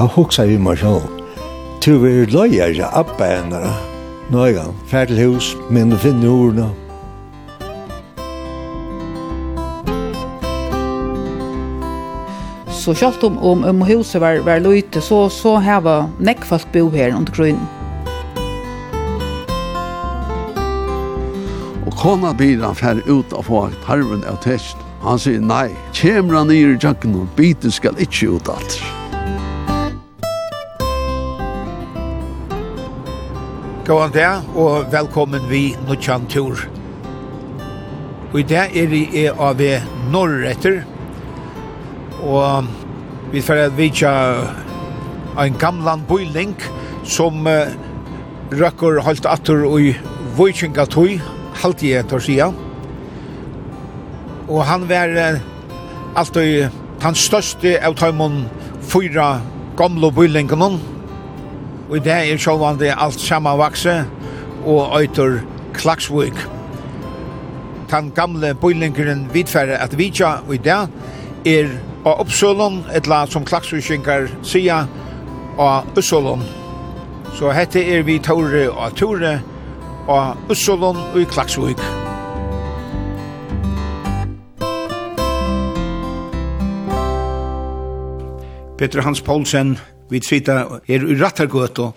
ta hoksa vi meg sjål. Tu vi er ja er jeg appa henne. Nå er hus, men finne ordene. Så kjallt om, om, om huset var, var løyte, så, så heva nekkfalt bo her under grunnen. Og kona bilen fer ut av få tarven av test. Han sier nei, kjemra nir i jakken og biten skal ikkje ut alt. Gåan der, og velkommen vi Nuttjan Tur. Og i dag er vi er av Norretter, og vi får at vi tja en gamlan bøyling som uh, røkker holdt atter i Vøykingatøy, halvt i etter sida. Og han var uh, alltid den største av tøymon fyra gamle bøylingene, Og i dag er sjålvande alt samanvakse og øytor Klaksvik. Tan gamle bøylingeren vidfære at vidja og i dag er av oppsølun et la som Klaksvikinkar sia, av Uppsølon. Så hette er vi Tore og Tore av Uppsølon og i Klaksvik. Peter Hans Poulsen, Vi sitter her i Rattargøt, og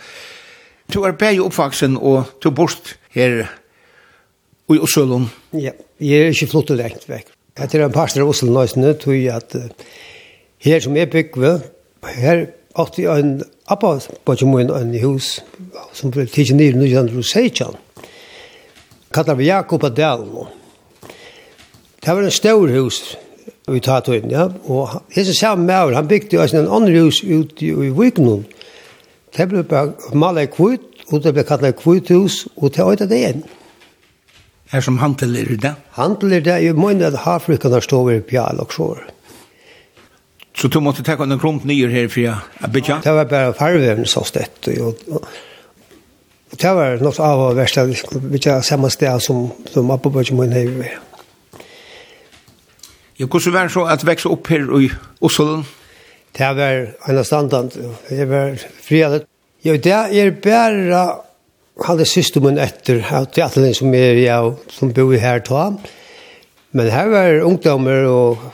du er bæg oppvaksen, og du bort her i Osølund. Ja, jeg er ikke flott og lengt vekk. Jeg tror en pastor av Oslo nøysene, tror jeg at her som jeg bygger, her åtte jeg en appa på min en hus, som ble tidsen i 1916. Kallar vi Jakob Adel Dalen. Det var en stor hus, i ta tøyden, ja. Og hese samme maur, han bygde jo en andre hus ut i i Viknum. Det ble bare malet kvitt, og det ble kallet kvitt hus, og det øyde det igjen. Er som hantel er det? Hantel er det, jeg mener at havfrykkene står over pjall og sår. Så du måtte ta en klump nyer her for jeg bytja? Det var bare farven som støtt, og og, og det var noe av å være samme sted som, som Abba Bøtjemann har vært. Ja, hvordan var det så at vekse opp her i Oslo? Det var en av standant. Det var frihet. Ja, det er bare halde systemen etter at det er som er jeg som bor her ta. Men her var ungdommer og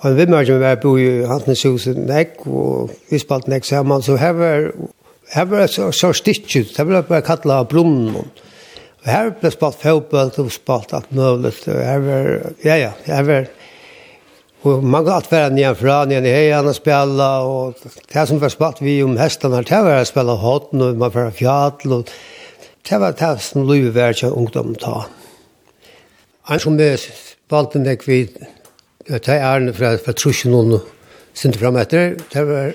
Og en vimmer som var bo i Hattnes huset nek, og vi spalte nek sammen, så her var, her var så, så stittet, det var bare kallet av brunnen. Og Her ble spalt fotball, og spalt alt mulig. Og her var, ja, ja, her var, og man kan alt være nye fra, nye nye heian og spille, og det som var spalt vi om hestene det var å spille hotten, og man var fjall, og det var det som lov var ikke ungdommen ta. Han som er spalt en dek vi, det er ærene fra, fra trusjen og sinte fram etter, det var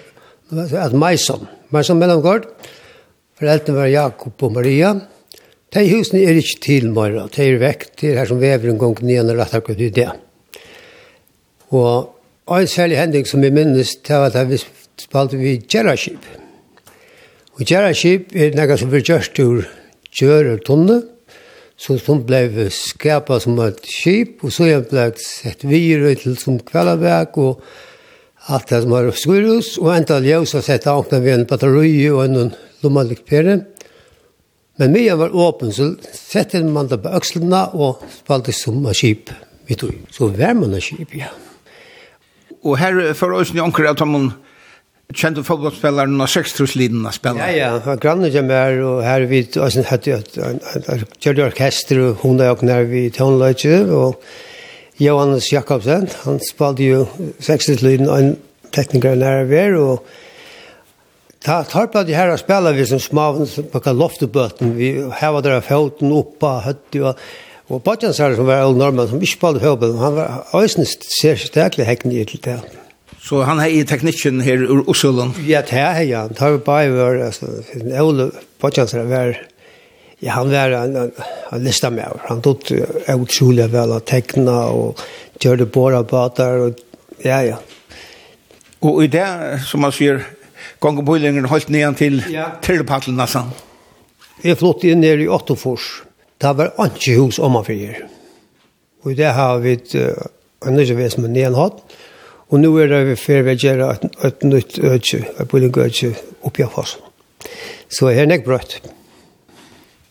at Meisson, Meisson Mellomgård, foreldrene var Jakob og Maria, og De husene er ikke til mer, de er vekk til her som vever en gang nyan og rettar ut i det. Og en særlig hending som jeg minnes til at vi spalte vi Gjerraskip. Og Gjerraskip er noe som ble gjørst ur gjører tunne, så som ble skapet som et skip, og så ble sett videre til som kveldavæk, og alt det som var skurus, og enda ljøs og sett åpne ved en batteri og en lommalik pere. Men mye var åpen, så sette man det på økslene og spalte som av skip. Vi tog, så var man av skip, ja. Og her for oss i Anker, at man kjente fotballspillere når og sekstruslinene spillere. Ja, ja, han grannet jeg mer, og her vi hadde kjørte orkester, og hun er og nær vi tånløyte, og Johannes Jakobsen, han spalte jo sekstruslinene, og en tekniker nær vi er, og Ta tar på det här att spela vi som små på kan loftböten. Vi har där foten uppa hött och och Bajan sa som var all normal som vi spelade fotboll. Han var ösnest ser starkt häcken i till det. Så han är i tekniken här ur Oslo. Ja, det här ja. Han tar på var alltså en Ole Bajan sa var Ja, han var en, en, en lista med. Han tog utrolig vel å tekne og gjøre det båre bater. Og, ja, ja. Og i det, som man sier, gong og bøylingen holdt ned til ja. Trillepatlen nesten. Jeg flott inn ned i Åttofors. Det var ikke hus om man fyrir. Og det har vi et uh, nødvendigvis med ned hatt. Og nå er det vi fer ved å gjøre et nytt ødje, et bøylingødje oppi av oss. Så her er nek brøtt.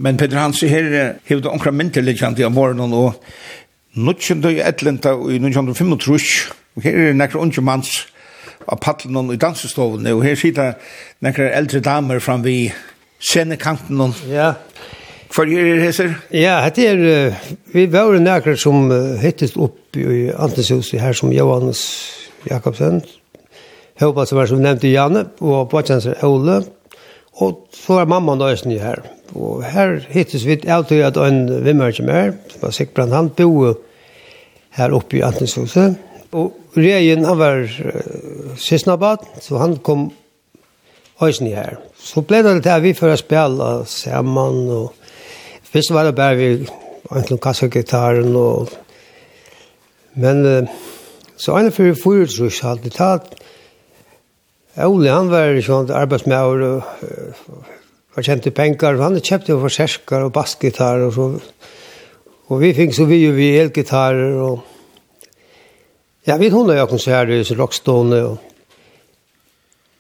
Men Peter Hans, her har du omkring myndeliggjent i morgenen, og Nuttjen du i Etlenta i 1935, og her er nekker unge manns av paddelen i dansestovene, og her sitter nekker eldre damer fram vid scenekanten. Ja. Hvor er det heser? Ja, det er, vi var nekker som hittes opp i Antenshuset her som Johannes Jakobsen, Håpa som var som nevnte Janne, og Bachanser Ole, og så var mamma nøysen i her. Og her hittes vi alltid at en vimmer som er, som var Sikbrand, han bo her oppe i Antenshuset, og Regen, han var uh, sysnabat, så han kom øysen her. Så ble det til at vi fører spjall av sammen, og først var det bare vi egentlig kassagitaren, og men uh, så en for fyrtrus alltid tatt Ole, han var sånn arbeidsmauer og var kjent til penger, han kjøpte jo for og bassgitar, og så og vi fikk så vi jo vi elgitarer, og Ja, vi hundar jag konserter i Rockstone Og...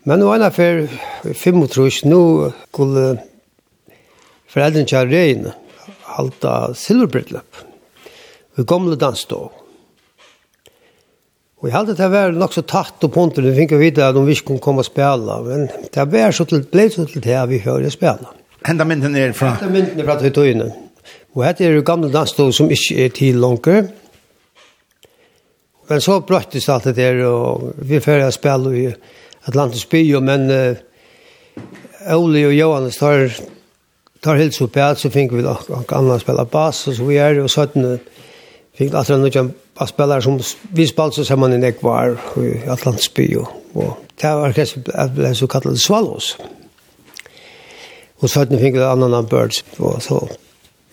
Men nu ena för fem och trus nu skulle föräldern till rein halta silverbröllop. Vi gamla dans då. Och jag hade det var nog så tatt och pont och det fick jag att de visst kunde komma och spela. Men det var så till blev så till det vi hörde spela. Hända mynden är från? Hända mynden är från Höjtöjnen. Och här är det gamla dans då som inte är till långt. Men så brøttes alt det der, og vi fører spille i Atlantis by, men uh, Ole og Johannes tar, tar helt så pæt, så fikk vi noen andre spille bass, og så vi er, og så fikk vi det noen basspillere som vi spalte så sammen i Nekvar i Atlantis by, og det var orkestret ble så kallet Svalos. Og så fikk vi annan Birds, og så,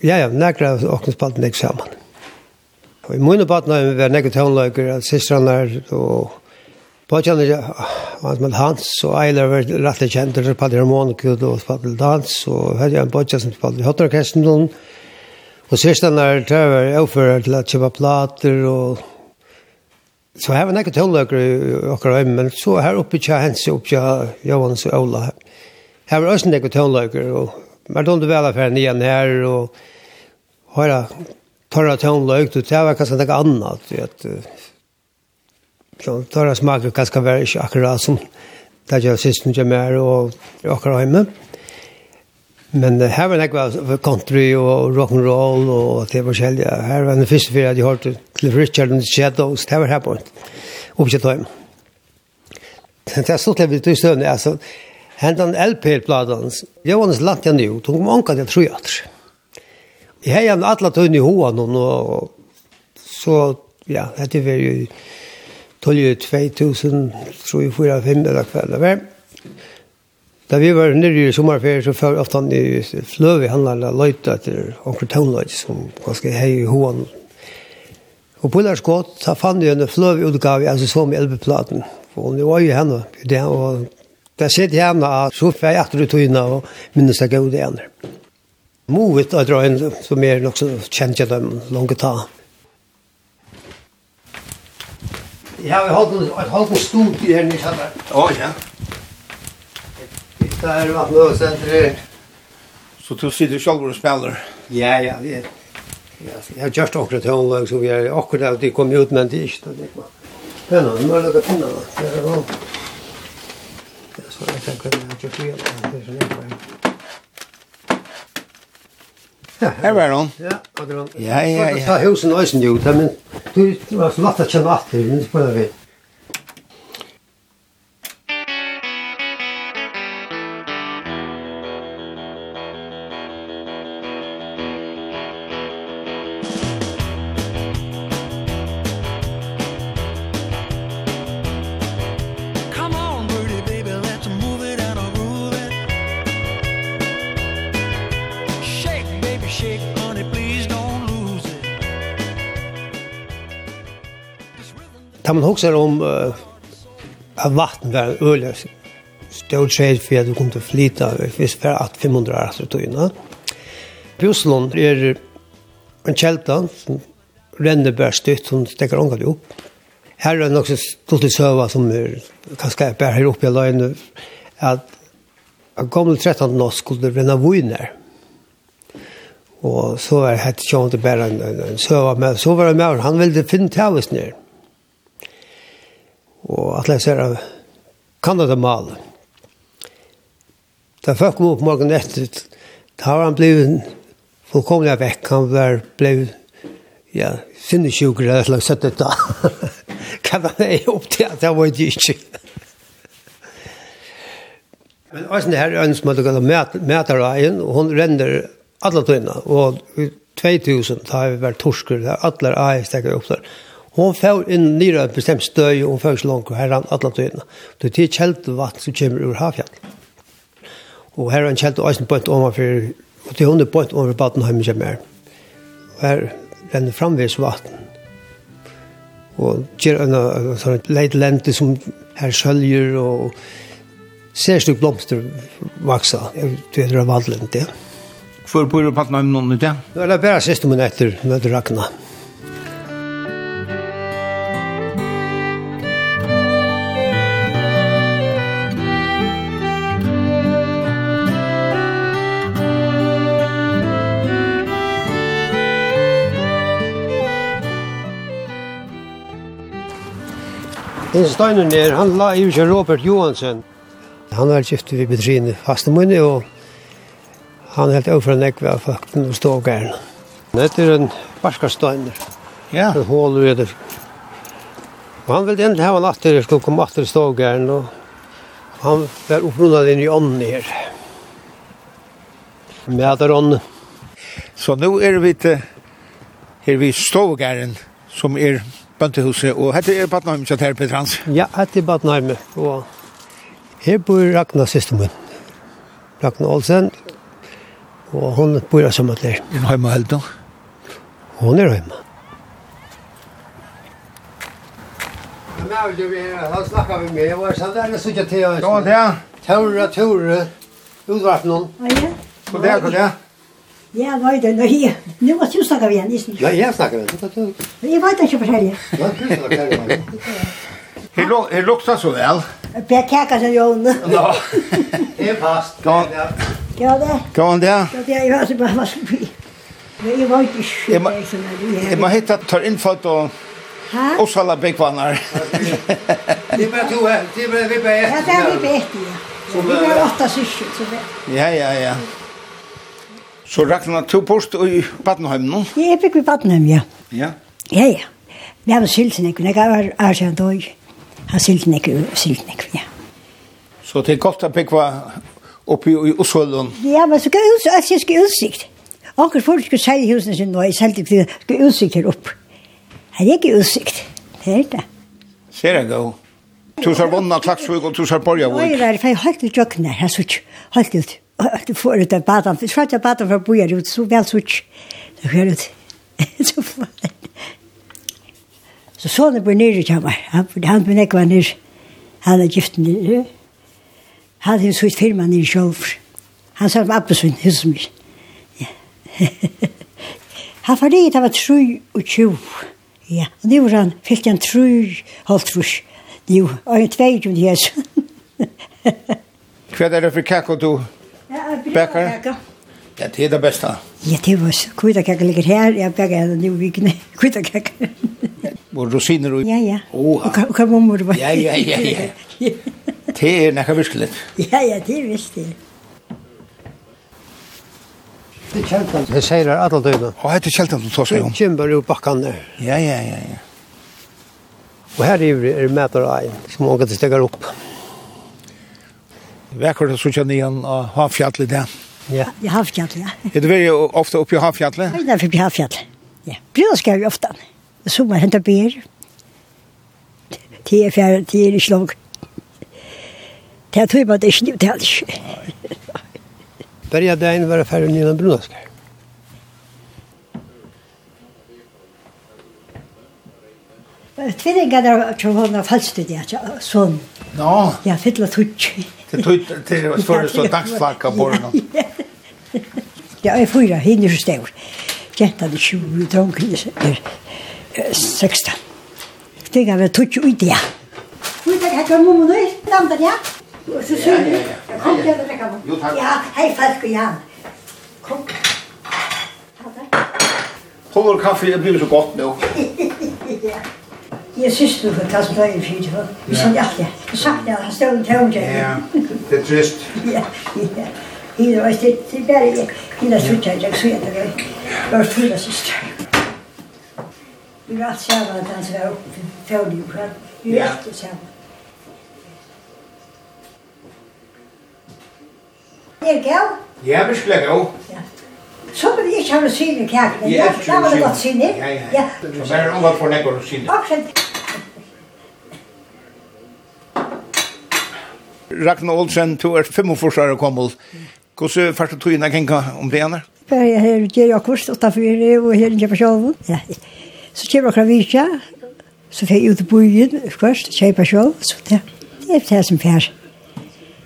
ja, ja, nekker åkne spalte nek sammen. Og i munne badna vi var nekket tånløyker, at sistrarna og Påkjenner jeg Hans og Eiler var rettelig kjent, og spalte harmonikud og spalte dans, og hadde er en påkjenner som spalte hotterorkesten noen. Og sørsten er tøver overfører til at kjøpe plater, og så her var nekket tøvnløker i okker øyne, men så her oppe kja hens, oppe kja Johans og Ola. Her var også nekket tøvnløker, og Mardon du vel affæren igjen her, og høyra torra tonløk, det var kanskje noe annet, du vet. Torra smaker kanskje var ikke akkurat som det gjør sist hun kommer og akkurat hjemme. Men her var det country og rock and roll og det var forskjellige. Her var den første fyrir at jeg hørte til Richard and the Shadows, det var her på en oppsett hjemme. Det er stort levd i støvne, altså. Hentan LP-platan, Johannes Lantian nu, tog om anka til trojater. Ja. Jeg har en alle tøyne i hoa noen, og så, ja, dette var jo tølje 2000, tror jeg, 4 5 eller hva, kveld, vel? Da vi var nere i sommerferie, så før ofte han i fløve, han hadde løyt etter onkel tøvnløyt, som ganske hei i hoen. Og på der skått, så fann jeg en fløve utgave, altså så med elbeplaten, og det var jo henne, det, og det sitter henne, så fikk jeg etter i tøyne, og minnes jeg gode det henne. Moet att dra en som är så känd jag dem långt ta. Ja, vi har ett halvt stort här nu så där. Ja, ja. Det är vad nu så det Så du sitter själv och spelar. Ja, ja, vi är Jag har just också ett hålllag så vi är akkurat det kom ut men det är inte det. Men nu är det pinnar. Det är bra. Det är så jag tänker att jag tror att det är så Ja, her var hon. Ja, akkurat. Ja, ja, ja. Ta husen og øysen jo, men du var så latt at kjenne at det, men det spiller vi. kan man huske om uh, at vatten var en øl stor trade for at du kom flyta å flyte hvis for at 500 år etter togene. Bjuslund er en kjelta som renner bare styrt, som stekker ångat jo. Her er det nok så stort litt søva som er kanskje jeg bærer her oppe i løgn at av gamle 13 nå skulle det renne viner. Og så er det hett kjønt bare en, en, en søva, men så var det med han ville finne til oss nere og at jeg ser av Kanada-mal. Da folk kom opp morgen etter, da har han blivit fullkomlig vekk, han var blivit, ja, sinnesjuker eller slags sett ut da. Kan han er opp til at han var ikke Men også det her ønsker man til å møte veien, og hun renner alle tøyene, og 2000 da har vi vært torsker, der alle eier stekker opp der. Hon får inn nyra en bestemt støy, og hun får ikke langt herran alle tøyene. Det er kjeldt vatten som kommer ur havfjall. Og her er en kjeldt og eisen bønt overfor, og til hun er bønt overfor baden hjemme kommer her. Og her renner framvis vatten. Og gjør en sånn leit lente som her søljer, og ser stuk blomster vaksa. Det er det av valglente. Hvor bor du på baden hjemme nå? Det er bare siste min etter, når det rakna. Den steinen der, han la i ikke Robert Johansen. Han var gift ved Petrine Fastemunne, og han helt overfor en ekve av fakten og stågæren. Dette er en barskastein der. Ja. En hål ved det. Og han ville endelig ha en atter, skulle komme atter i stågæren, og han var opprunnet inn i ånden her. Med der ånden. Så nå er vi til her vi stågæren, som er bøntehuset, og hette er Badnheim, kjent her, Peter Hans? Ja, hette er Badnheim, og her bor Ragnar siste min, Ragnar Olsen, og hun bor som at der. Er hun hjemme helt da? Hun er hjemme. Han snakker vi med, og så der er sikkert til. Ja, det er. Tore, Tore, utvartnån. Ja, ja. det, dag, god dag. Ja, var det nu här. Nu måste du snacka isen? Ja, jag snackar igen. Jag vet inte vad det är. Hur luktar så väl? Per kaka som jag Ja, det är fast. Ja, det. Kan det? Ja, det är ju bara vad som blir. Jag var inte sjuk. Jag måste hitta tar infört och Och så alla bäckvannar. Det är bara två här. Det är bara vi bäst. Ja, det är vi bäst. Vi har åtta syskon. Ja, ja, ja. Så Ragnar, to post i Badenheim nå? Jeg fikk i Badenheim, ja. Ja? Ja, ja. Vi har silt ikke, jeg har er seg en har silt ikke, ekvinn, ikke, ja. Så det er godt å bygge oppi i Osvølen? Ja, men så skal jeg utsikt, jeg skal utsikt. Akkur folk skulle selge husene sin, nå, jeg selgte ikke, jeg skal utsikt her opp. Her er ikke utsikt, det er det. Ser jeg god. Tusar vonna, klaksvig og tusar borgjavig. Nei, det er helt ut jøkken her, jeg sier ikke, helt ut. Du får ut av badan. Vi skrattar badan för att boja ut så väl så Det sker ut. Så får Så sonen blir nere i mig. Han, han blir nekva nere. Han är gift nere. Han hade så ett firma nere i själv. Han sa om Appelsvinn, hos mig. Han var det, det var 23. Ja, og nu var han, fikk han tru, halvt trus. Nu, og en tveit om det her. Hva er det for kakko du Bäcker. Ja, det är det bästa. Ja, det var så. kvitakaka ligger här. Jag bäcker den nu vikne. Kvitakaka. Och rosiner och... Ja, ja. Och, och karbommor. Ja, ja, ja, ja. Det är näka viskeligt. Ja, ja, det är visst det. Det kjeltan. Det sier her alle døgnet. Og hette kjeltan du tar seg om? Kjemper jo bakkene. Ja, ja, ja, ja. Og her er det mæter ein som åker kan stegar opp. Ja. Vekker det sånn igjen av havfjallet det. Ja, ja havfjallet, ja. Er det veldig ofte oppe i havfjallet? Ja, det er oppe i havfjallet. Ja, brød skal vi ofte. Sommer henter bier. Det er fjerde, det er ikke langt. Det er tog bare det er ikke nødt til alt. Berja dagen var ferdig Nina Brunaskar. Tvillingar der tror hon har ja, sånn. Ja, fylla tutsk. Det tog till det för så dagsflacka på den. Ja, jag fyra hinner så stor. Jättade 20 drunken är 16. Det gav jag tog ut det. Hur det här kommer man nu? ja? jag? Så ser du. Jag kan. Jo. Ja, hej fast igen. Kom. Håller kaffe, det blir så gott nu. Ja. Jeg synes du får ta som tøy i fyrt, Vi vi ja, ja. Jeg sagt det, han stod i tøvn til. Ja, det er trist. Ja, ja. Det var det det er bare jeg. Hina stod jeg, jeg så jeg det. Jeg var fulla søster. Vi var alt sammen at han var oppe til tøvn i Ukraina. Vi var alt sammen. Det er gav? Ja, vi skulle gav. Ja. Så vil jeg ikke ha rosiner i kaken. Ja, det var det godt siner. Ja, ja. Så bare om at for legger rosiner. Takk Ragnar Olsen, du er 45 år gammel. Hvordan fært du tog inn kenka om det ene? Jeg her gjør jeg kurs, 8-4, og her gjør jeg sjålen. Ja. Så kjøper jeg kravitja, så får jeg ut i byen, først, kjøper sjål, så det er det som fær.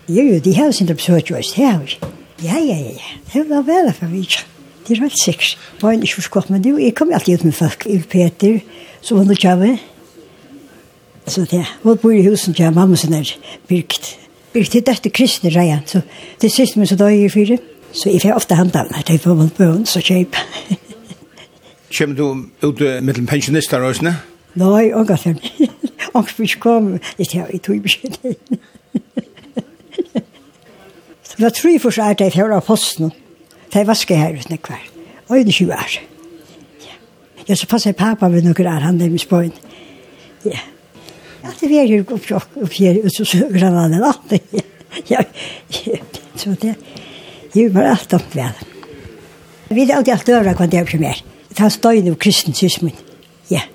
Jo, jo, de har sin besøk, jo, det har vi. Ja, ja, ja, det var vel for vitja. Det er helt sikkert. Var han ikke forstått med det, jeg kom alltid ut med folk. i Peter, så var det kjøve. Så det var bor i husen til mamma som er byrkt. Byrkt til dette kristne reien. Så det siste min så da i fire. Så jeg får ofte handa av meg, det var man bøn, så kjøp. Kjem du ut med pensjonister og sånne? Nei, og at jeg Og vi kom, det er jeg tog beskjed. Det var tre forsøk at jeg fjør av posten. Det var skæret nekvar. Og det er 20 år. Ja. ja, så passer pappa ved noen år, han er med spøyen. Ja. Ja, det er jo oppfjør, og så søker han alle natten. Ja, ja, så det gjør meg alt opp ved. Vi er alltid alt døra hva det er primær. Det er støyne og kristen sysmen. Ja.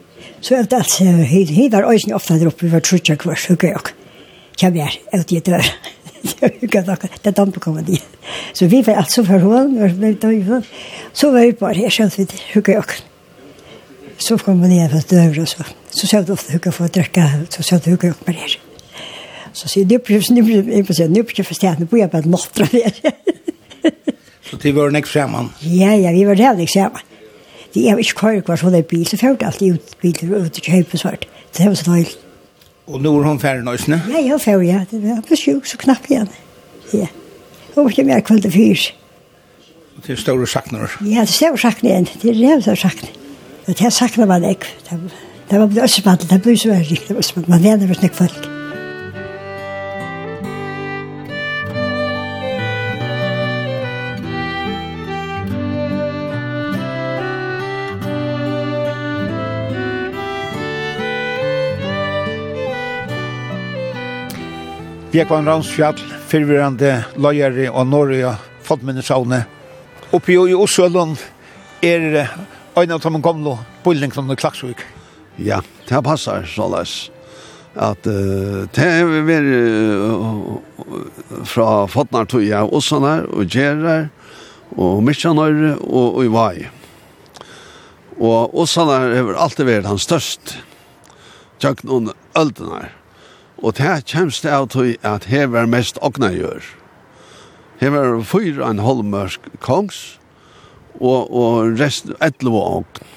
Så er det alt, hei var øyne ofte der oppe, vi var trutja kvart, hugga jeg og kjem her, ut i døra. det dampe kom dit. Så vi var alltså for hånd. var. Så var vi bara her, känns vi hugga jag. Så kom vi ner for døver och så. Så såg det ofte hugga för att dricka så såg det hugga upp bare her. Så så det blev nu blev på sen nu blev förstått nu började bara lottra det. Så det var nästa sammen? Ja ja, vi var där sammen. Det har ikke kvar kvar så bil så fort alltid ut bil ut och köpa svart. Det var så. Og nu är hon färdig nu, ne? Nej, jag får ja. Det var på sjuk så knapp igjen. Ja. Och ikke mer kveld til fyrs. Og det är stora saknar. Ja, det är stora saknar. Det er rejält saknar. Det här saknar man inte. Det var blödsmatt, det var det var det var det var blödsmatt, det var blödsmatt, det var det var Bjekvann Ransfjall, fyrvirrande løyere og Norge fotminnesavne. Oppi i Osølund er øyne av Tommen Gomlo, Bulling som Klaksvik. Ja, det passar så løs. At uh, det er vi mer uh, fra Fodnartøya, Åsanar og Gjerar og Mykjanøyre og, og i Vai. Og Åsanar har alltid vært hans størst. Tjøkken under Øldenar. her. Og det her kjemst av til at her var mest åkna gjør. Her var fyra en holmørsk kongs, og, og resten etlov og åkn.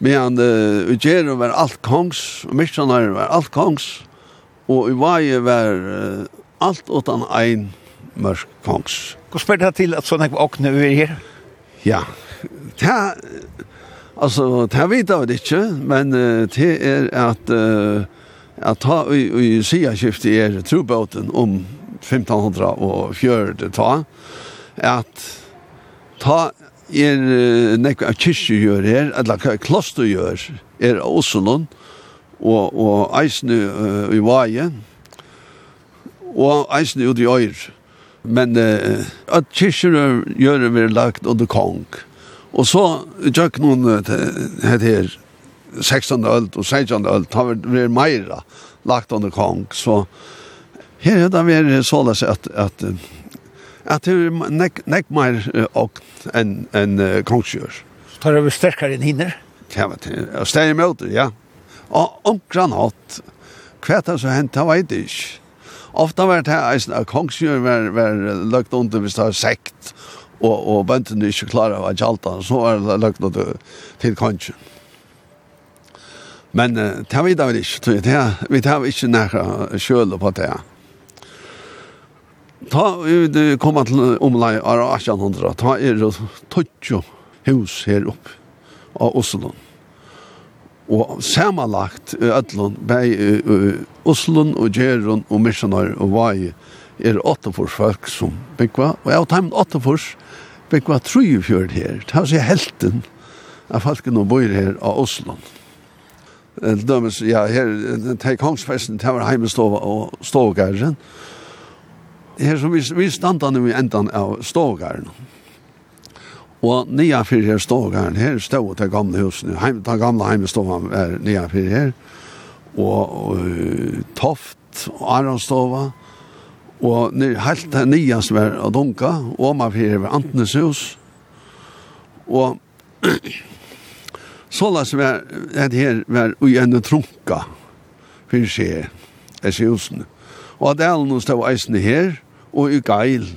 Men uh, Ugero var alt kongs, og Mishanar var alt kongs, og i Uvaje var uh, alt utan ein mørk kongs. Hvor spør det til at sånne åkne er her? Ja, det Altså, det vet jeg ikke, men uh, det er at uh, at ta i, i skiaskiftet er trobåten om 1540 ta, at ta er nekka kyrkje gjør her, eller kloster gjør, er også noen, og, og eisne uh, i vaje, og eisne ut i øyr. Men uh, at kyrkje gjør er lagt under kong. Og så gjør noen uh, het her, 16. öld og 16. öld har vi meira lagt under kong så her er det mer såles at at at det er nek, nek mer og en en uh, kongsjør. Tar vi starkare enn hinner? Ja, vet du. Og steg imot, ja. Og omkran hatt. Kvæta så hent, det vet jeg ikke. Ofta var det eisen av kongsjør var, var løgt under hvis det var sekt og, og bøndene ikke klarer å gjalta, så var det løgt under til kongsjør. Men uh, det vet vi ikke, tror jeg. Det, er, vi tar ikke nærmere kjøle på det. Ta, vi kommer til omlai av 1800, ta er det tøtjo hus her opp av Oslo. Og samanlagt i ødlund, bei i Oslo og Gjeron og Missionar og Vai er åttefors folk som byggva, og jeg har tatt åttefors byggva 34 her. Det er helten av folkene og bor her av Oslo. Oslo. Til dømes, ja, her, til kongsfesten, til var heimestova og stovgæren. Her som vi, vi standane i endan av stovgæren. Og nya fyrir her stovgæren, her stod til gamle husen, heim, til gamle heimestova er nya fyrir her, og, og Toft, og Aronstova, og nir, helt det nya som er dunka, og man fyrir her antnes hus, og Så la oss være, at her var ui enne trunka, fyrir seg, er seg. Og at elen hos det eisene her, og i geil,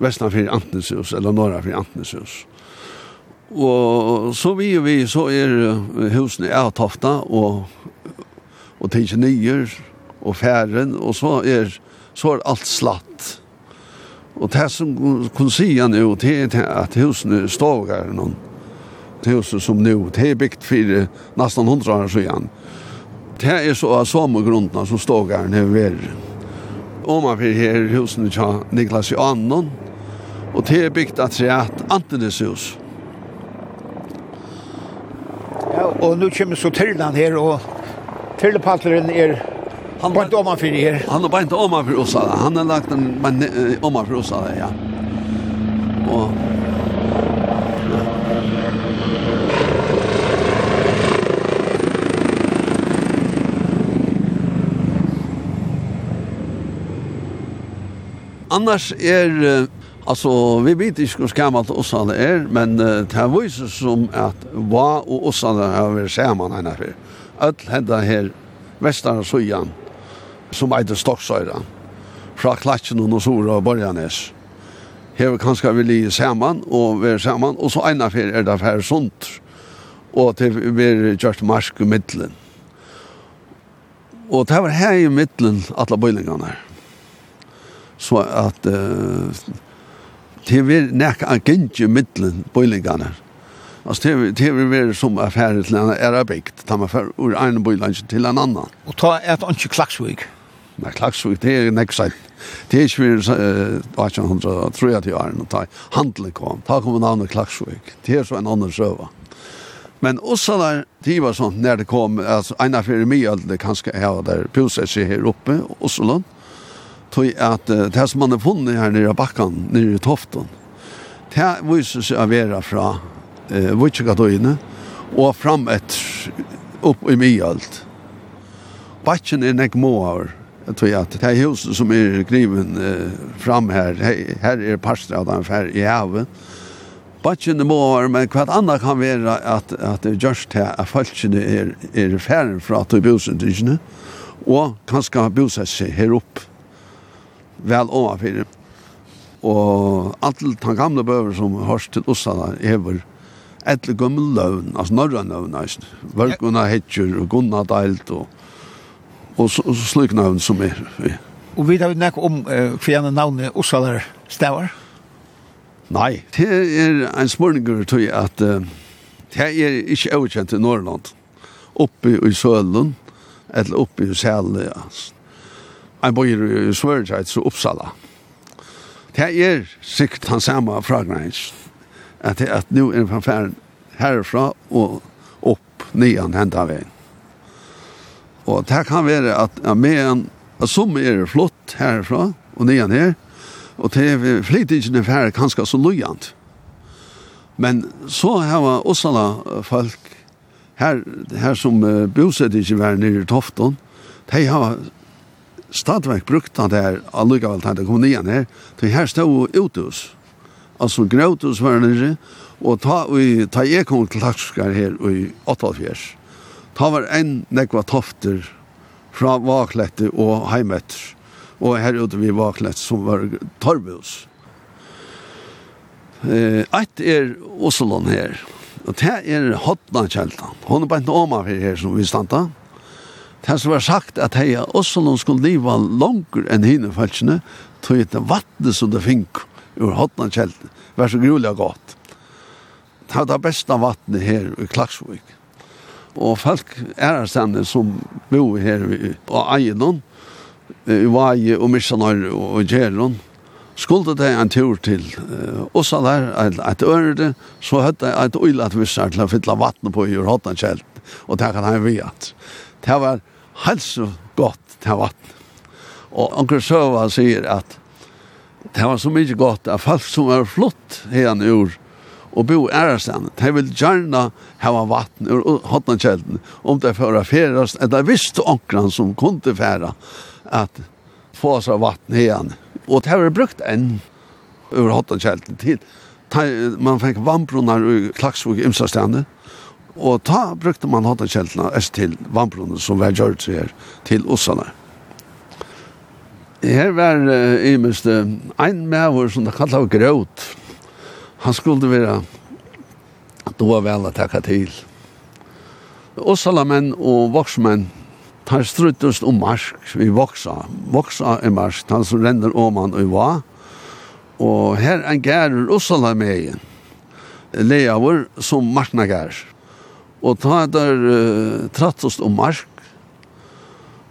vestan fyrir Antneshus, eller norra fyrir Antneshus. Og så vi og vi, så er husene av tofta, og, og tenker nyer, og færen, og så er, så er alt slatt. Og det som kunne si han jo, det er at husene står her noen, huset som nu, det är byggt för nästan hundra år sedan. Det är så av samegrunderna som står stågaren är värre. Om man vill här husen av Niklas Johannon och det är byggt att säga att Antenes hus. Ja, och nu kommer så Tyrland här och Tyrlapallaren är Han var inte om han för er. Han var inte om han för oss alla. Han har lagt en om han för oss alla, ja. Och annars er Alltså vi vet inte hur gammalt Åsane är men det viser som att va og Åsane har vært sammen henne här för. Öll her, här og Søyan, som heter Stocksöra. Fra Klatchen och Sora och Borgarnäs. Här kanske vi ligger samman och være är samman och så ena för er det här sunt. Och vi er just marsk i middelen. Och det var här i middelen, alla bøylingene her så at uh, det vil nekka an gynge middelen bøylingene. Altså det, det vil være som affæret til en er ta meg for ur en bøyling til en annan. Og ta et ikke klaksvig? Nei, klaksvig, det er nekka sent. Det er ikke vi uh, 1830 årene, ta handelen kom, ta kom navnet klaksvig, det er så en annen søva. Men også der, det var sånn, når det kom, altså, en av fire mye, det kanskje jeg var der, puset seg her oppe, Oslo, tog at uh, det som man har funnet her nere i bakken, nere i toften, det viser seg å være fra uh, Vutsjekatøyene og fram etter opp i mye. Bakken er nek måer, jeg tror at det er huset som er griven uh, fram her, her er parstraden her i havet, Bakken er være, men hva annet kan være at, at det gjørs til at folkene er, er ferdig fra at det bosen til og kanskje boset seg her oppe vel overfor. Og alle de gamle bøver som hørs til Ossana hever etle gummel løvn, altså norra løvn, altså. Vørkuna Hetjur og gunna Deilt og, og, og slik løvn som er. Og vi har nek om uh, hva navnet Ossana stavar? Nei, det er en spørninger til at uh, det er ikke overkjent i Norrland. Oppe i Sølund, eller oppe i Sælund, altså en bøyer i Svørdreit, så Uppsala. Det er sikkert han samme fragrens, at, det, at nu er fanfæren herfra og opp nian henda veien. Og det kan være at med en, at som er flott herfra og nian her, og det er flytingen er færre kanskje så lojant. Men så har Uppsala folk her, her som uh, bosetter ikke være nere i Tofton, de har stadverk brukte han der, her, allikevel kom nian her, til her stod uthus. Altså grøtus var nere, og ta, vi, ta jeg kom til Lakskar her i 88. Ta var en nekva tofter fra Vaklette og Heimetter, og her ute vi Vaklette som var Torbus. Eh, ett er Oslo her, og det er Hotna Kjeltan. Hon er bare ikke oma for her som vi standa, Det som var sagt at hei, også noen skulle leva langer enn hine falskene, tog et vattnet som det fink ur hotna kjelten. Vær så grulig og godt. Det var det beste vattnet her i Klaksvik. Og folk er stendende som bor her og eier noen, i Vaje og Missanar og Gjeron, skulle det en tur til oss der, et ørde, så hadde jeg et øylat vissar til å fylle vattnet på i hotna kjelten, og det kan han vi. Det var helt så godt til vatten. Og Anker Søva sier at det var så mye godt at folk som var flott hen ur og bo ærestene, de vil gjerne hava vatten ur hotnakjelden om det fører ferast, eller visst ankeren som kunne færa at få seg vatten her. Og det var brukt enn ur hotnakjelden til man fikk vannbrunnar ur klagsvog imsastene, Og ta brukte man hatt kjeltene est til vannbrunne som var gjørt seg her til Ossane. Her var uh, i uh, en medvår som det kallet grøt. Han skulle være då var vel å takke til. Ossalemenn og voksmenn tar struttest om marsk, vi voksa. Voksa er marsk, han som renner han og va. Og her er gærer Ossalemeien, leavur som marknagærer. Og ta der uh, trattast om mark.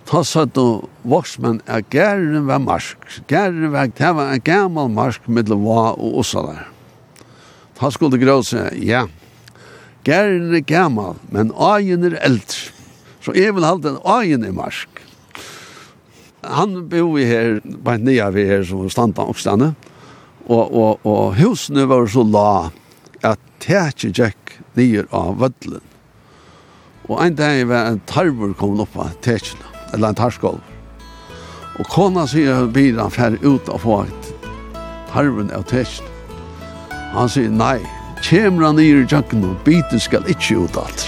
Ta satt og voksmenn er gæren ved mark. Gæren ved, det var en gammel mark mellom hva og ossa der. Ta skulle grå seg, ja, gæren er gammel, men agen er eldre. Så jeg vil halte en agen i mark. Han bor i her, bare nye vi her som standa og stande. Og, og, og husene var så la at tætje gikk nye av vødlen. Og en dag var en tarver kom opp av tetsjene, eller en tarskål. Og kona sier at bilen fer ut og få et tarven av tetsjene. Han sier, nei, kjemra nir i jakken og biten skal ikke ut alt.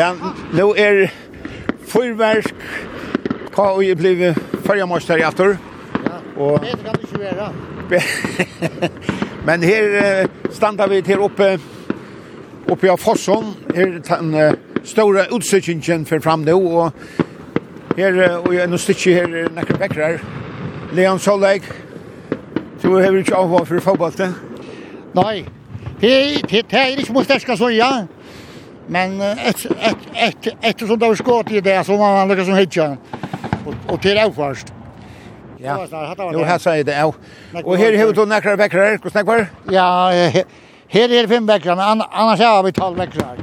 Ja, nu er fyrverk hva og jeg blev fyrjamåster i aftur. Ja, og... det kan det ikke være. Men her standa vi til oppe oppe av Fosson. Her er den store utsikingen for fram nå, og her, og jeg er noe stykke her, nekker vekker Leon Solveig, du har ikke avhånd for fotballet? Nei, det, det, det er ikke mot sterska så, ja. Men etter et, et, et, som det var skått i det, så var han lukket som hitja. Og, og til det først. Ja, jo, her sier det av. Og her har du nekker vekker, hvordan snakker du? Ja, her er det fem vekker, men annars har vi tolv vekker.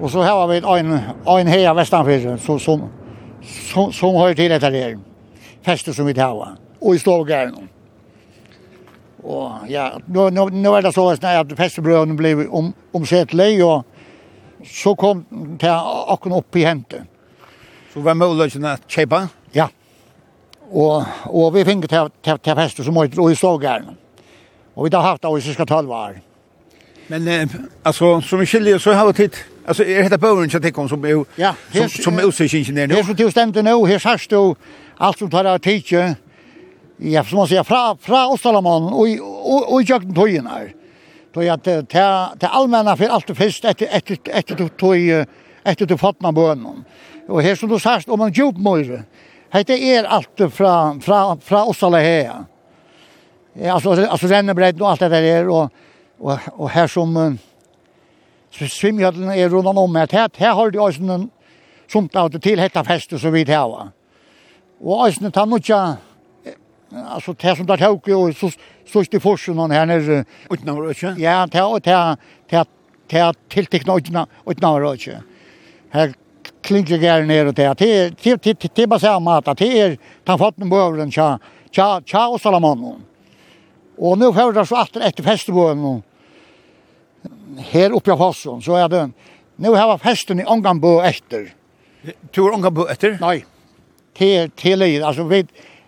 Og så har vi en, en her vestanfyr, som, som, som, som har til etter her. Feste som vi tar, og i stovgæren. Og ja, nu, nu, nu er det så at festebrødene blir om, omsettelig, og så kom det akkurat opp i hentet. Så var muligheten at kjøpe? Ja. Og, og vi fikk til, til, til fester som måtte i stågeren. Og vi har haft det i cirka 12 år. Men eh, alltså som vi skiljer så har vi tid. Alltså är det bövern som tycker som är ja, som som är osäker ingenjör. Her som du stemte nå, her här du alt som tar av titta. Ja, som man sier, fra fra Ostalamon og, och och jag tog in här. Då jag det det allmänna för allt först efter efter efter då tog efter då fatna bönan. Och här som du sagt om en djupmöjre. Hette är allt från från från oss alla här. Alltså alltså den bredd och allt det där och och och här som så svimjadlen är runt om med här här har du alltså en sånt av det till hetta fest och så vid här va. Och ösnet han nutja alltså det som där tog och så slåst i forsen hon här nere. Utan var det Ja, ta och ta ta ta till teknologin utan var det Här klinkar gärna ner och ta till till till till bara säga mat till er ta fått en bövren tja tja tja og salamon. Och nu får det så atter efter festbogen här uppe på fossen, så är det nu har festen i Ånganbo efter. Tur Ånganbo efter? Nej. Till till alltså vi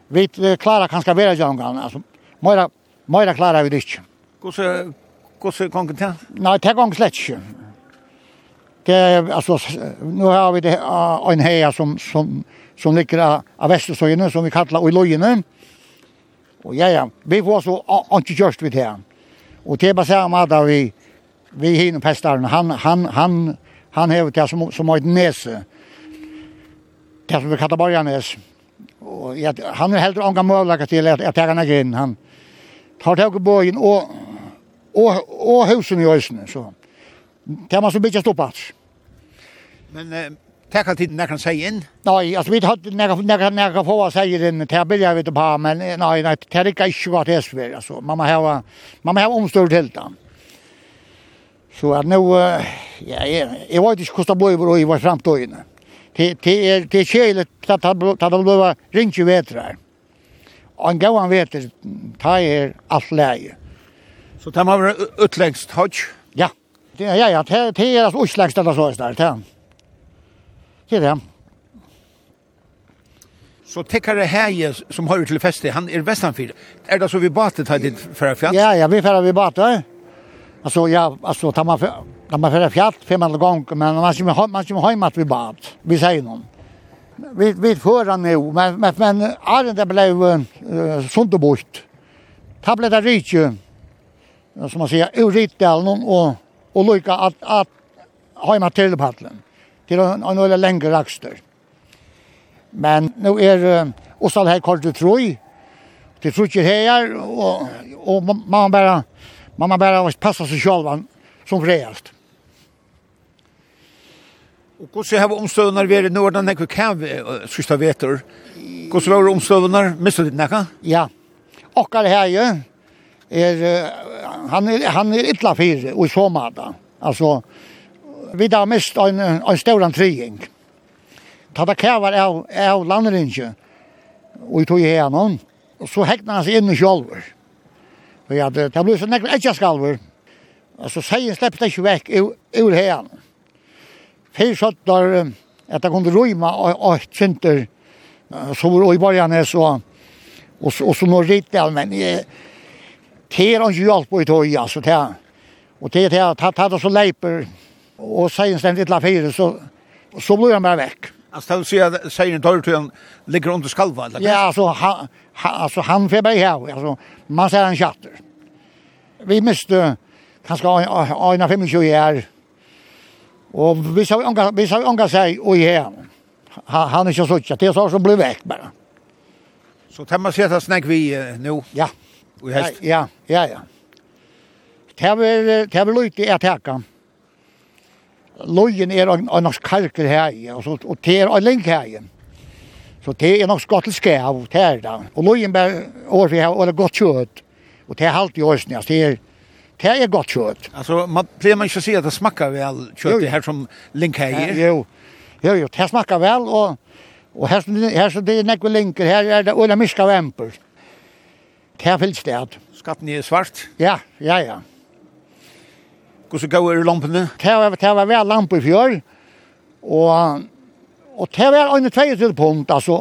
vi klarar kanske vara jag alltså mera Meira klarar vi det ikke. Hvordan hvordan kom det til? Nei, det kom slett ikke. Det altså nu har vi det uh, en heja som som som ligger av Vestersøyene som vi kallar Oilojene. Og ja ja, vi får så ikke just vid her. Og det er bare samme at vi vi hinner pestaren, han han han han hever det som som har et nese. Det som vi kallar Borgarnes. Og ja, han er heller ånga mövlaga til at, at han er grinn, han tar har i bøyen og, og, og husen i ösnen så. Det måste bygga stoppats. Men eh tack att tiden kan säga in. Nei, altså vi hade några några några få att säga den tabellen vet på men nei, nei, det er ikke ikke godt det er altså. Man må ha man må ha omstort til det. Så at nå, nu ja jeg, jeg vet ikke hvordan det blir i vår fremtøyene. Det det är det är helt att att det blir ringt vetrar. Og en gauan veter, ta er alt leie. Så det har vært utlegst hodg? Ja. Det, ja, ja, det, det er altså utlegst eller så det er det Det er det. Så tekkare heie som har til festet, han er vestanfyr. Er det så vi batet her dit fra fjall? Ja, ja, vi færa vi batet. Alltså ja, alltså tar man tar man för fjärt fem gånger men man ska man ska hemma att vi bad. Vi säger någon vi vi förra nu men men men Arne blev uh, sunt och bort. Tableta rike som man säger Euritdalen och och lika att att hemma till paddeln till en en eller längre raxter. Men nu är och så här kort det tror Det tror här och och man bara man bara passa sig själv som fräst. Og hvordan har omstøvner vært nå når det kan sørste veter? Hvordan var omstøvner? Mistet ditt nekka? Ja. Okkar her jo, er, han er, han er ytla fire og så mada. Altså, vi har mist en, en stauran trygging. Ta det kævar av, av landrinje, og vi tog i heanon, og så hekna han seg inn i kjolver. Og ja, det, det ble så nekka etja skalver. Altså, seien det ikke vekk ur heanon. Fyr där att det kunde rymma och känter så var i början så och så och så några riktigt allmän det ter och hjälp på i tog alltså det och det det har tagit så leper och sen ständigt la fyra så så blir han bara veck. Alltså det vill säga att säger inte till han ligger under skalva eller? Ja, alltså han alltså han får mig här alltså man ser en chatter. Vi måste kanske ha en av 25 år Och vi sa onka vi sa onka sig och här. Han är inte så tjat, det så som blev väck bara. Så tar man sig att snack vi nu. Ja. Och häst. Ja, ja, ja. Det vi det vi lite att täcka. Lojen är en norsk kalker här och så och det är en länk här. Så det er nok skott til skæv av da. Och lojen ber år vi har eller godt kjøtt. Och det er halt i årsnäs. Det er Det er godt kjøtt. Alltså man blir man inte se att det smakar väl kött det här som link här. Jo. Jo, jo, det smakar väl og, och här her så det er nekve linker her er det Ulla Miska vemper. Det er fyllt sted. Skatten är svart. Ja, ja, ja. Hvordan går er lampene? Det var, det var vel lampe i fjør, og, og det var en tvei til punkt, altså,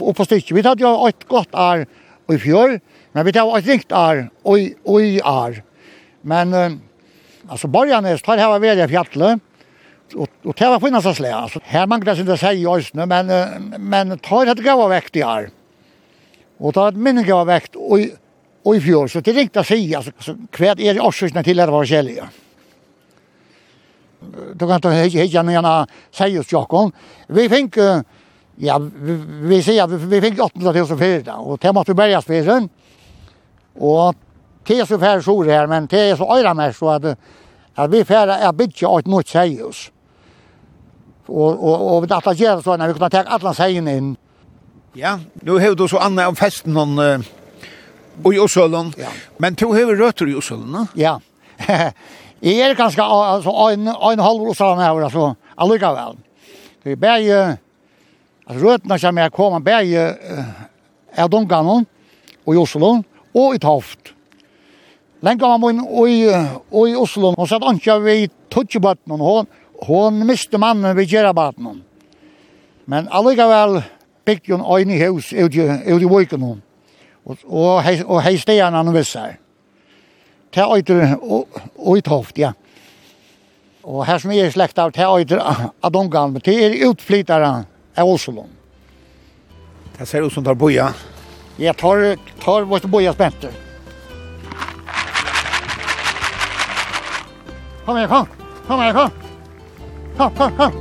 og på stykket. Vi hadde jo et godt ar i fjør, men vi hadde et ringt ar og i ar. Men uh, alltså Borgarnes tar här var i fjallet och och det var finnas slä alltså här man kan inte säga just nu men uh, men tar det gå väck i år. Och tar det minne gå väck och och i fjol så det ringta sig alltså så kvärt är det årskorna till det var källiga. Då kan ta hej hej gärna säga säg oss Jakob. Vi fick ja vi, vi säger vi, vi fick 800 000 för det och det måste börja spelen. Och Det är så färre sår här, men det är så öra mer så att, att vi färre är bygga ett nytt sejus. Och, och, och vi att göra så när vi kan ta alla sägen in. Ja, nu har du så Anna om festen hon uh, och i Osölden. Ja. Men du har rötter i Osölden, Ja. jeg är ganska alltså, en, en halv Osölden här, alltså, allika väl. Det är bare, alltså rötterna som jeg kommer, bare uh, är dunkan och i Osölden och i Toft. Lenka var mun i i Oslo, hon satt ikke vi tutsjebaten, Hun, hun miste mannen vi gjerrabaten. Men allikevel bygde hon øyne i hus ut i vøyken hon, og, og hei heistegjerne han visser. Det øyter øytoft, ja. Og her som er slekt av, det øyter Adongan, det er utflyttere av Oslo. Det ser ut som tar boja. Jeg tar, tar vårt boja spenter. Kom her, kom. Kom her, kom. Kom, kom, kom.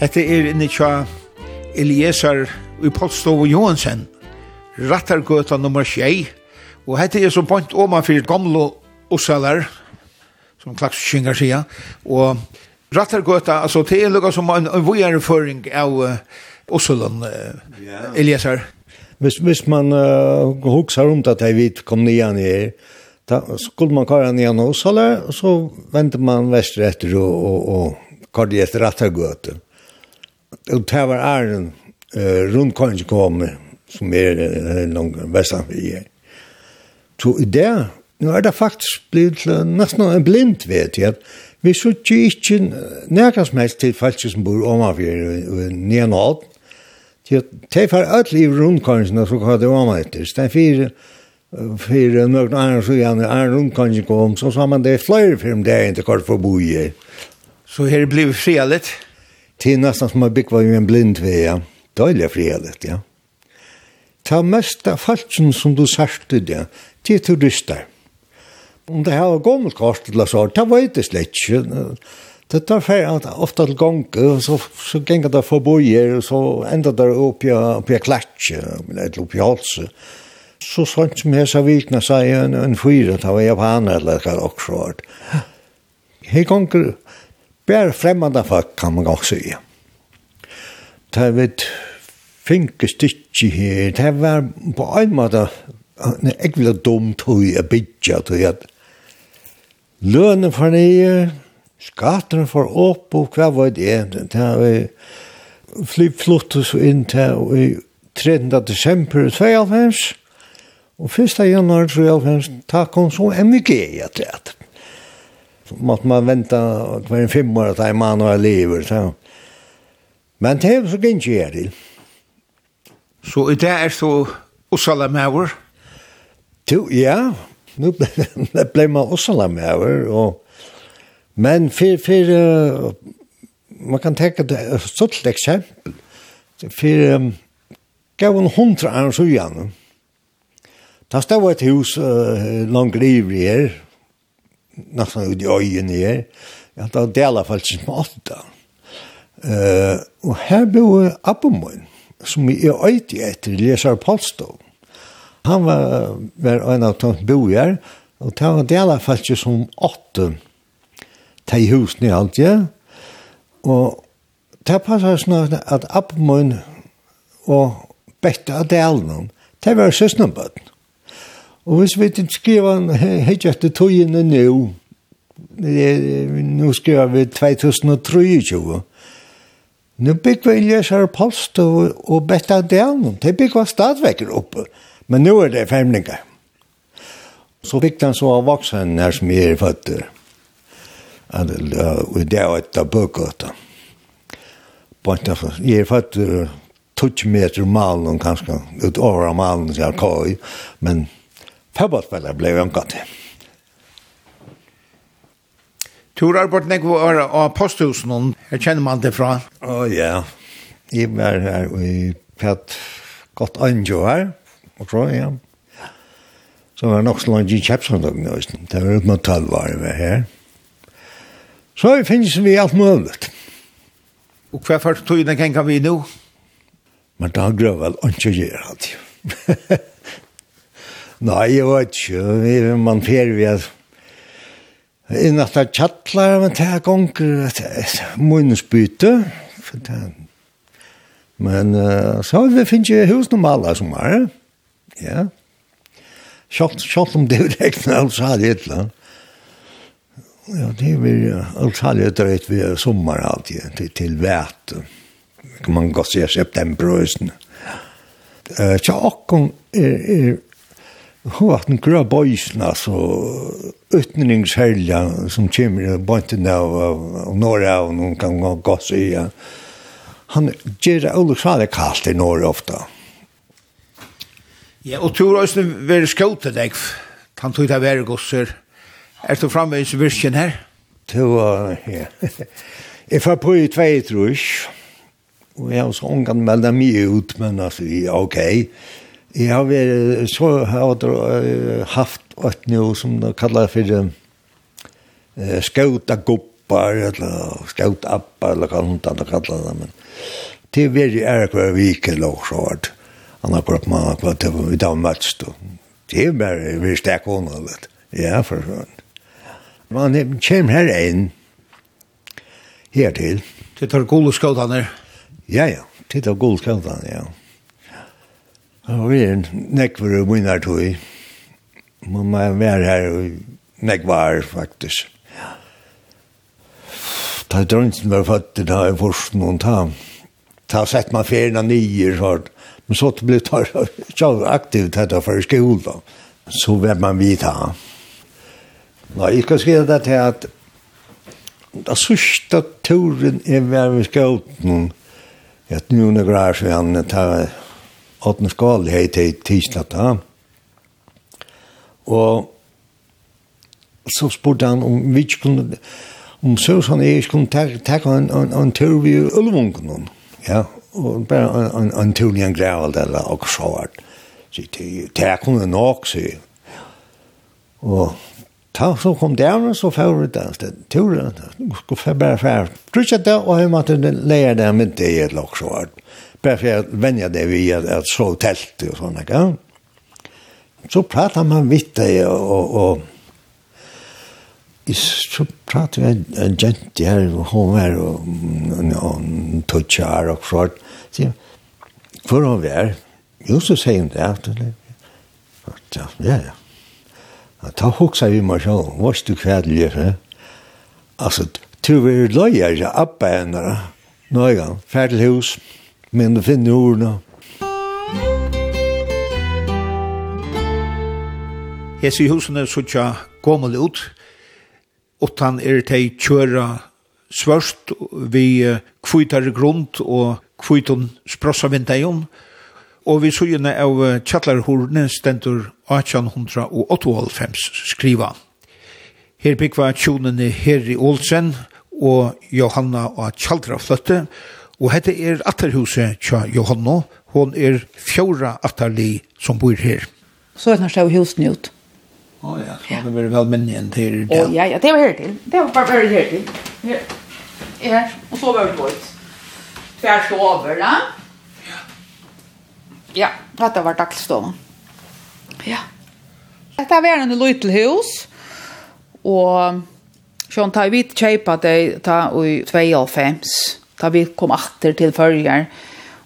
Hette er inni tja Eliezer i Polstov og Johansen, Rattargøta nummer 6, og hette er som point oman fyrir gamlo Ossalar, som klakskyngar sia. og Rattargøta, altså det er lukka som en, en vojerføring av uh, Osloen, uh, yeah. Eliasar. Hvis, hvis man uh, hukser om at jeg vet kom nian i her, da skulle man kare nian hos og så venter man vestre etter og, og, og kare det etter Rattargøta. Og det var æren uh, rundt kanskje kom, som er uh, vestan vi er. Så i det, nå er det faktisk blitt nesten en blind, vet jeg, at Vi sutje ikkje nærkast mest til falske som bor omanfyr og nian alt. til at de far alt i rundkansen og så kvar det oman etter. Den fire fire nøkken annan så gjerne annan rundkansen kom, så sa man det er flere fyrir om det er ikke kvar for bo i. Så her blir frialet? Til nesten som man byggva jo en blind ved, ja. Døylig frialet, ja. Ta mest av falsen som du sørste det, til turister. Ja Om det her var gommelkort eller så, det var ikke slett ikke. Det tar fer ofta til gonge, og så, så gengar det forboier, og så enda det oppi, i klatje, eller oppi halse. Så sånt som jeg sa vikna sa seg en, en fyra, det var japaner eller hva også var. Her gonger, bare fremmande folk kan man gong sige. Det var et finkestikki her, det var på en måte, jeg vil ha dumt hui a bidja, tog jeg, lønnen for nye, skatten for opp, og hva var det? Det vi flyttet så inn til i 13. desember 92, og 1. januar 93, takk om så MVG, jeg tror måtte man vente hver en fem år at en mann var lever. Så. Men det er så gikk jeg til. Så i det er så Osala Mauer? Ja, nu ble man også la med over, og men for, for uh, man kan tenke det er et stort eksempel, for um, gav en hundra år så igjen, da stod et hus uh, langt i her, nesten ut i øyene her, ja, da deler faktisk som åtta. Uh, og her bor Abbemoen, som er øyde etter leser Polstov. Han var, var en av tomt bojar, og det var det i alla som åtte til husen i alt, ja. Og det passet sånn at Abmund og Bette av delen, det var søsnebøtten. Og hvis vi ikke skriver helt etter togene nå, nå skriver vi 2023, nå bygger vi Lesar Polstov og Bette av Dalen, det bygger vi stadigvæk oppe. Og Men nu er det femlingar. Så fick den så av vuxen her som er fötter. Og det er et av bökgötan. jeg er fötter 20 meter malen kanskje kanske, utöver malen så jag Men fotbollsspelare ble jo omgått til. Tor arbeidene jeg var av posthusen, her kjenner man det fra. Å ja, jeg var her og jeg Pet, godt anjo her og så ja. Så var det nok så langt i Kjepsandøkken i Det var uten å tallvare vi her. Så finnes vi alt mulig. Og hva først tog den kan vi nå? Men da grøv vel ikke gjør alt. Nei, jeg vet ikke. Man fer vi at inn at det tjattlar, men det er gonger munnsbyte. Men uh, så har finnes jeg hus normalt som er. Ja. Ja. Sjalt, sjalt om det regner alt så hadde et eller Ja, det blir alt hadde et rett ved sommar alltid, til, til vært. Kan man godt se september og høsten. Uh, tja, akkon er, er hovaten grå bøysen, altså, utningshelja som kommer i bøynten av, av, av og noen kan gå godt si, ja. Han gjør det alle kallt i Norge ofta. Ja Ja, og tur også være skjøte deg, han tog det være gosser. Er du framme i virken her? Tur, ja. Jeg får på i tvei tror jeg. og jeg har også ångan melda mye ut, men altså, ja, ok. Jeg har vært, så har jeg haft et nå som det kallar for uh, skjøta goppar, eller skjøta appar, eller hva hun kallar det, men det er veldig ærkvar vike, lovsvart han har prøvd man på at vi da møttes då. Det er bare vi stek hona litt. Ja, for sånn. Man kommer her inn, her til. Det tar gode skådene? Ja, ja, det tar gode skjøtene, ja. Og vi er nekver og munnar tog. Man må være her og nekvar faktisk. Ja. Ta dronten var født, da er forst noen ta. Ta sett man ferien av nye, sånn Men så det blev tar jag aktivt här för skolan. Så vet man vid här. Nå, jeg ska skrive det til at da sørste turen er ved vi ska ut nu. Jag nu han tar åttende skål skal til till da. Og så spurte han om vi ikke kunne om så han är kunde ta ta en en tur vid Ulvungen. Ja, og bare en, en en tur i en grævel eller og så var det. det er kunne nok, sier Og ta, så kom det av, så får det den stedet. Turen, skulle bare fære. Trykket det, og jeg måtte leie det med det i et lok, så var Bare for jeg venner det vi at, at så telt og sånne, ja. Så pratet man vidt det, og, og og så pratet vi en, en jente her, og hun var og, og, og, og, og, og, og, og, sier han, for han var, jo så sier hun det, ja, ja, ja. Ta hoksa vi meg sjål, vars du kvædlig, gjør det. Altså, tu vi er løyer, ja, appa henne, nå er han, ferdig hus, men du finner ordene. Jeg sier husene så sutja gommel ut, utan er tei kjøra svørst vi kvitar grunn og kvitun sprossa vindejon, og vi sujene av kjallarhorene stendur 1898 skriva. Her byggva tjonene Herri Olsen og Johanna og Kjaldra fløtte, og hette er atterhuset tja Johanna, hon er fjóra atterli som bor her. Så er det nærstå husen ut. Å oh, ja, så det blir vel minne enn til det. Å ja, ja, det var her til. Det var bare her til. Her, her. og så var det vårt tvers over, da. Ja, Ja, dette var dagligstolen. Ja. Dette var en liten hus, og sånn tar vi kjøpet det ta i 2.5. da vi kom atter til førjer.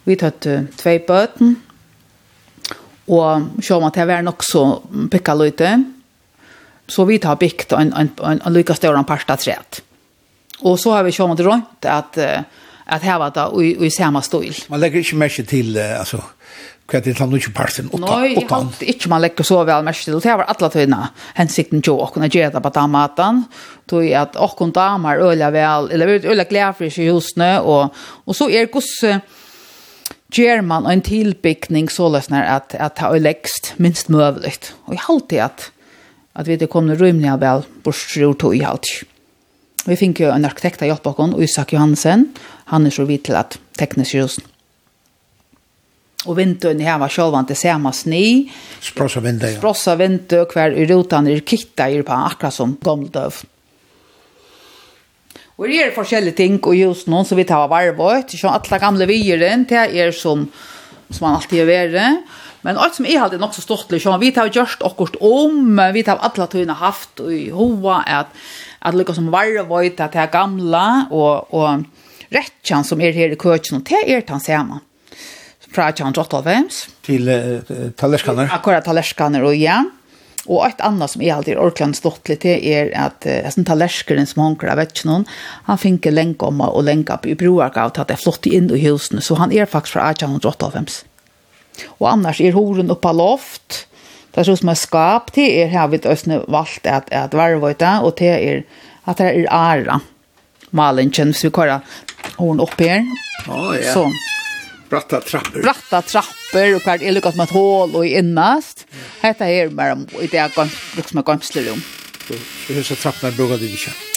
Vi tøtte tvei bøten, og sånn at det var nok så pikket lite. Så vi tar bygd en, en, en, en lykkestøren parstad tret. Og så har vi sånn at rundt at uh, att var det i, i samma stil. Man lägger inte märke till alltså det til tannu parten? og Nei, jeg hatt ikke man lägger så vel mest til. Det var alle tøyna hensikten jo å kunne gjøre på den maten. Tøy at åkken damer øyla vel, eller øyla glærfrisk i husene. Og, og så er gos gjør man en tilbygning så løsner at, at det er lekst minst møvligt. Og jeg alltid at, at vi det kommer rymliga vel bort til tog i halte. Vi fikk jo en arkitekt av hjelp oss, Isak Johansen. Han är så vidt till att tekniskt just. Och vintern här var sjølvan til samme sni. Sprossa vinter, ja. Sprossa vinter, hver i rutan er kitta i på akkurat som gamldöv. Og det er forskjellige ting, och just någon som vi tar varvått, så alla gamla vieren, det är som, som man alltid gör være. Men allt som är alltid något så stort liksom vi tar just akkurat om vi tar alla tunna haft i hoa att att lykkes som varje vojt att det gamla och och rättchan som är her i køkken, och det er tan samma. Fra av Jottalvems till uh, talerskaner. Akkurat talerskaner och ja. Og et annet som jeg alltid orkland stått litt til er at jeg uh, synes tallerskeren som hanker av vet noen, han finner lenke om og lenke opp i broarka av at det flott inn i husene, så han er faktisk fra 1885. Og annars er horen oppa loft. Det er som er skap til er her vi østene valgt at, at varvøyta, og til er at det er æra. Malen kjenner, vi kører horen opp her. Oh, ja. Sånn. Bratta trappor. Bratta trappor och kvart är lukket med et hål och innast. Hetta är mer i det er liksom et med gamslerum. Så hur så trapporna brukar det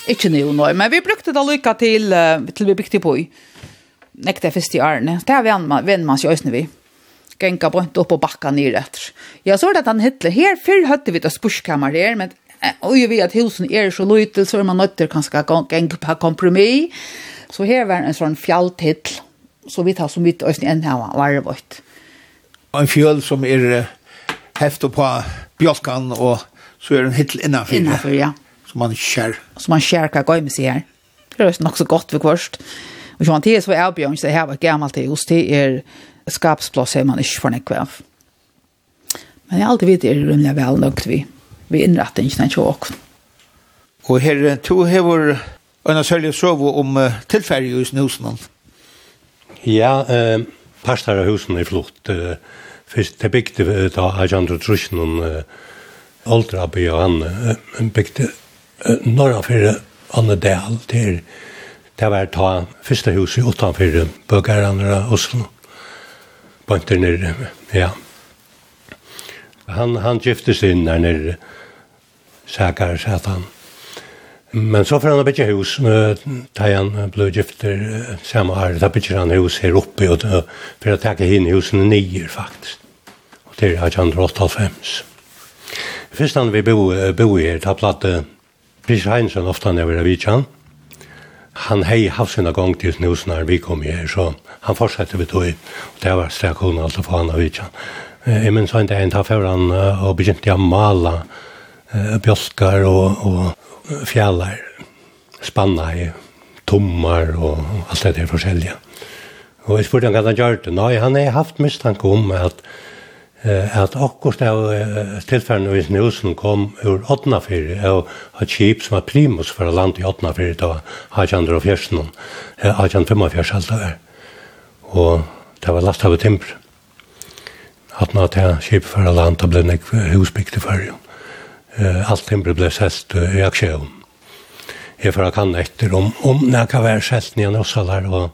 Ikke Inte nu men vi brukte det lycka till till vi bygde på. Nekta først i Arne. Det har vi anman, vänner man sig ösnä vi gänga bort upp och backa ner efter. Jag såg att han hitler. här för hade vi ett spushkammar här men och ju vet att husen är så lite så man nötter kanske gänga på kompromiss. Så här var en sån fjälltill så vi tar som vi oss en här var det vart. En fjäll som är häft på björkan och så är den hittel innanför. Innanför ja. Som man skär. Som man skär kan gå med seg här. Det är nog så gott för kvørst. Och så han til så er Björn så här var gammalt til hos det är skapsplås er man ikke fornek av. Men jeg alltid vet det er rymlig vel nok vi, vi innretter ikke den tjåk. Og her, to hever Anna Sølje Sovo om uh, tilfærdig hos husen. Ja, eh, pastor av husen er flott. Eh, først det bygde eh, da Ajandro Trusjen og eh, Oldra by og han eh, bygde eh, norra for Anne Dahl til det var ta første huset utenfor bøkerne av Oslo bant nere, ja. Han, han giftes inn der nere, sækar, sæt han. Men så får han bygge hus, da han ble gifter samme år, da bytja han hus her oppe, og for å takke inn husene nyer faktisk. Og det er 1885. Først han vi bo, bo her, da platte Chris Heinsen ofte han er ved Avitjan, han hei haft sina gång till snus när vi kom her, så han fortsatte vi tog och det var strax hon alltså för han av vitsan. Jeg minns han inte en ta för han och begynte å mala bjölkar och, och fjällar spanna i tommar och allt det där forskjellige. Och jeg spurte han hva han gjør det. Nei, han har haft mistanke om at at akkurat av tilfellene hvis Nilsen kom ur Åtnafyrir, og et kjip som var primus for å lande i Åtnafyrir, da var 1840, 1845 alt det var. Og det var lasta av timper. At nå til kjip for å lande, da ble det husbygd i fyrre. Alt timper ble sett i aksjon. Jeg får kan etter om, om det kan være selt nye nøssalar, og,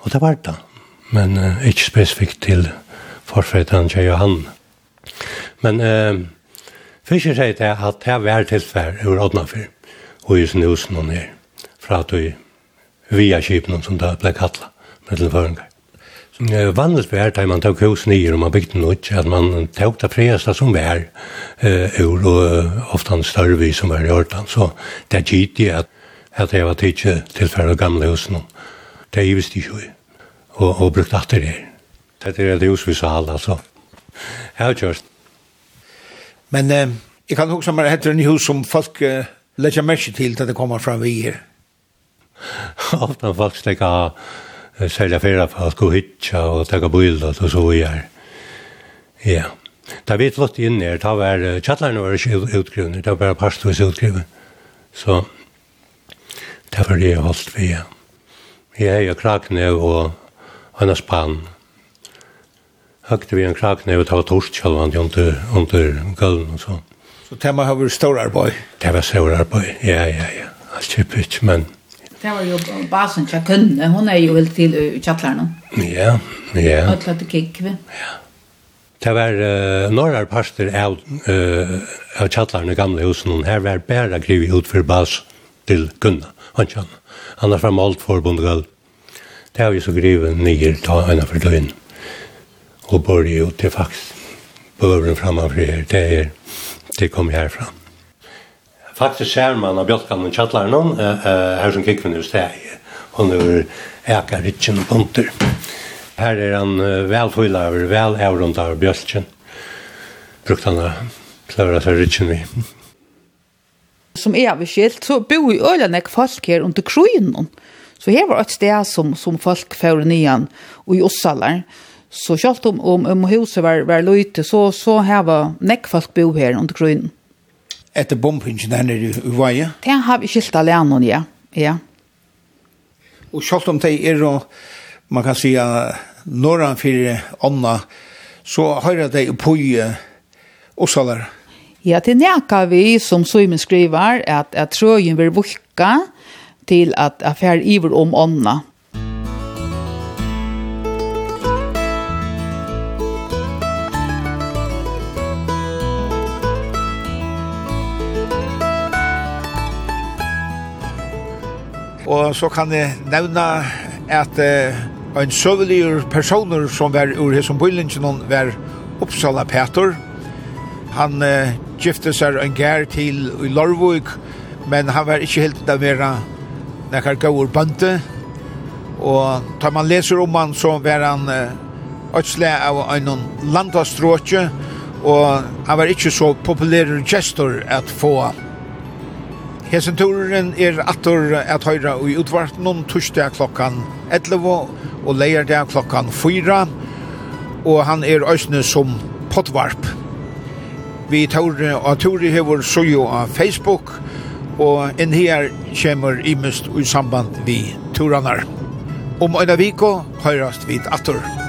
og det var det. Men uh, ikke spesifikt til det forføytan til Johan. Men eh, Fischer sier det at det var tilfær over Odnafyr, og i sin husen og ned, fra at vi via kjipen som det ble kattlet med til føringar. Vanligt var det man tok hus nye og man bygde noe, at man tok det fresta som var eh, ur, og ofte en større vi som var i Ørtan, så det er gitt at at jeg var tidsi tilfærd av gamle husen. Det er givet visst ikke, og, og brukt atter det her. Det er det hus vi sa alle, altså. Jeg har kjørt. Men eh, jeg kan huske meg etter en hus som folk eh, legger merke til til det kommer fram vi her. Ofte folk stekker særlig fyrir folk og hitja og tekker bøyld og så vi her. Ja. Da vi flott inn her, da var kjallerne var ikke utgrunner, da var parstvis utgrunner. Så det var det jeg holdt vi. Jeg er jo krakne og annars pann högte vi en krakne och tog torsk själva under, under gulden och så. Så tema har varit stor arboj? Det var stor arboj, ja, ja, ja. Allt är men... Det var ju basen jag kunde, hon är ju helt till i. Ja, ja. Och klart det kick vi. Ja. Det var uh, norrar parster av, uh, av chattlarna i gamla husen, og här var bara grivet ut för bas till kunna, han känner. Annars var malt förbundet gulv. Det har vi så grivet nyer ta ena för døgnet og bor jo til fax. Bövren framför her, det er det kom härifrån. Faktisk ser man av bjölkan och tjattlar uh, her som kikvinner hos det og Hon är äka ritchen och punter. Här är han väl vel av, väl ävrund av bjölkan. Brukt han å klara seg ritchen vid. Som är skilt, så bor i ölanek folk här under kröjnen. Så här var ett sted som, som folk fører nian och i ossalar. Så Så selv om, om, om huset var, var løyte, så, så hava nekk folk bo her under grunnen. Etter bompingen der nede i Uvaje? Det har vi skilt alene, ja. ja. Og selv om det er, man kan si, norran for ånda, så høyre det på Ossalar. Ja, det nekka vi, som Søymen skriver, at, at trøyen vil vukka til at affær iver om ånda. Og så kan jeg nevne at uh, en søvelig personer som var ur hesson bøylingen var Uppsala Peter. Han uh, gifte seg en gær til i Lorvøk, men han var ikke helt til å være nekker gaur bønte. Og tar man leser om han, så var han uh, øtsle av en landastråkje, og han var ikke så populær gestor at få Hesen turen er attor at høyra i utvart noen torsdag klokkan 11 og leierdag klokkan 4 og han er òsne som potvarp. Vi tar og Tore hever så av Facebook og inn her kommer imest i samband vi turanar. Om øyne viko høyrast vid attur.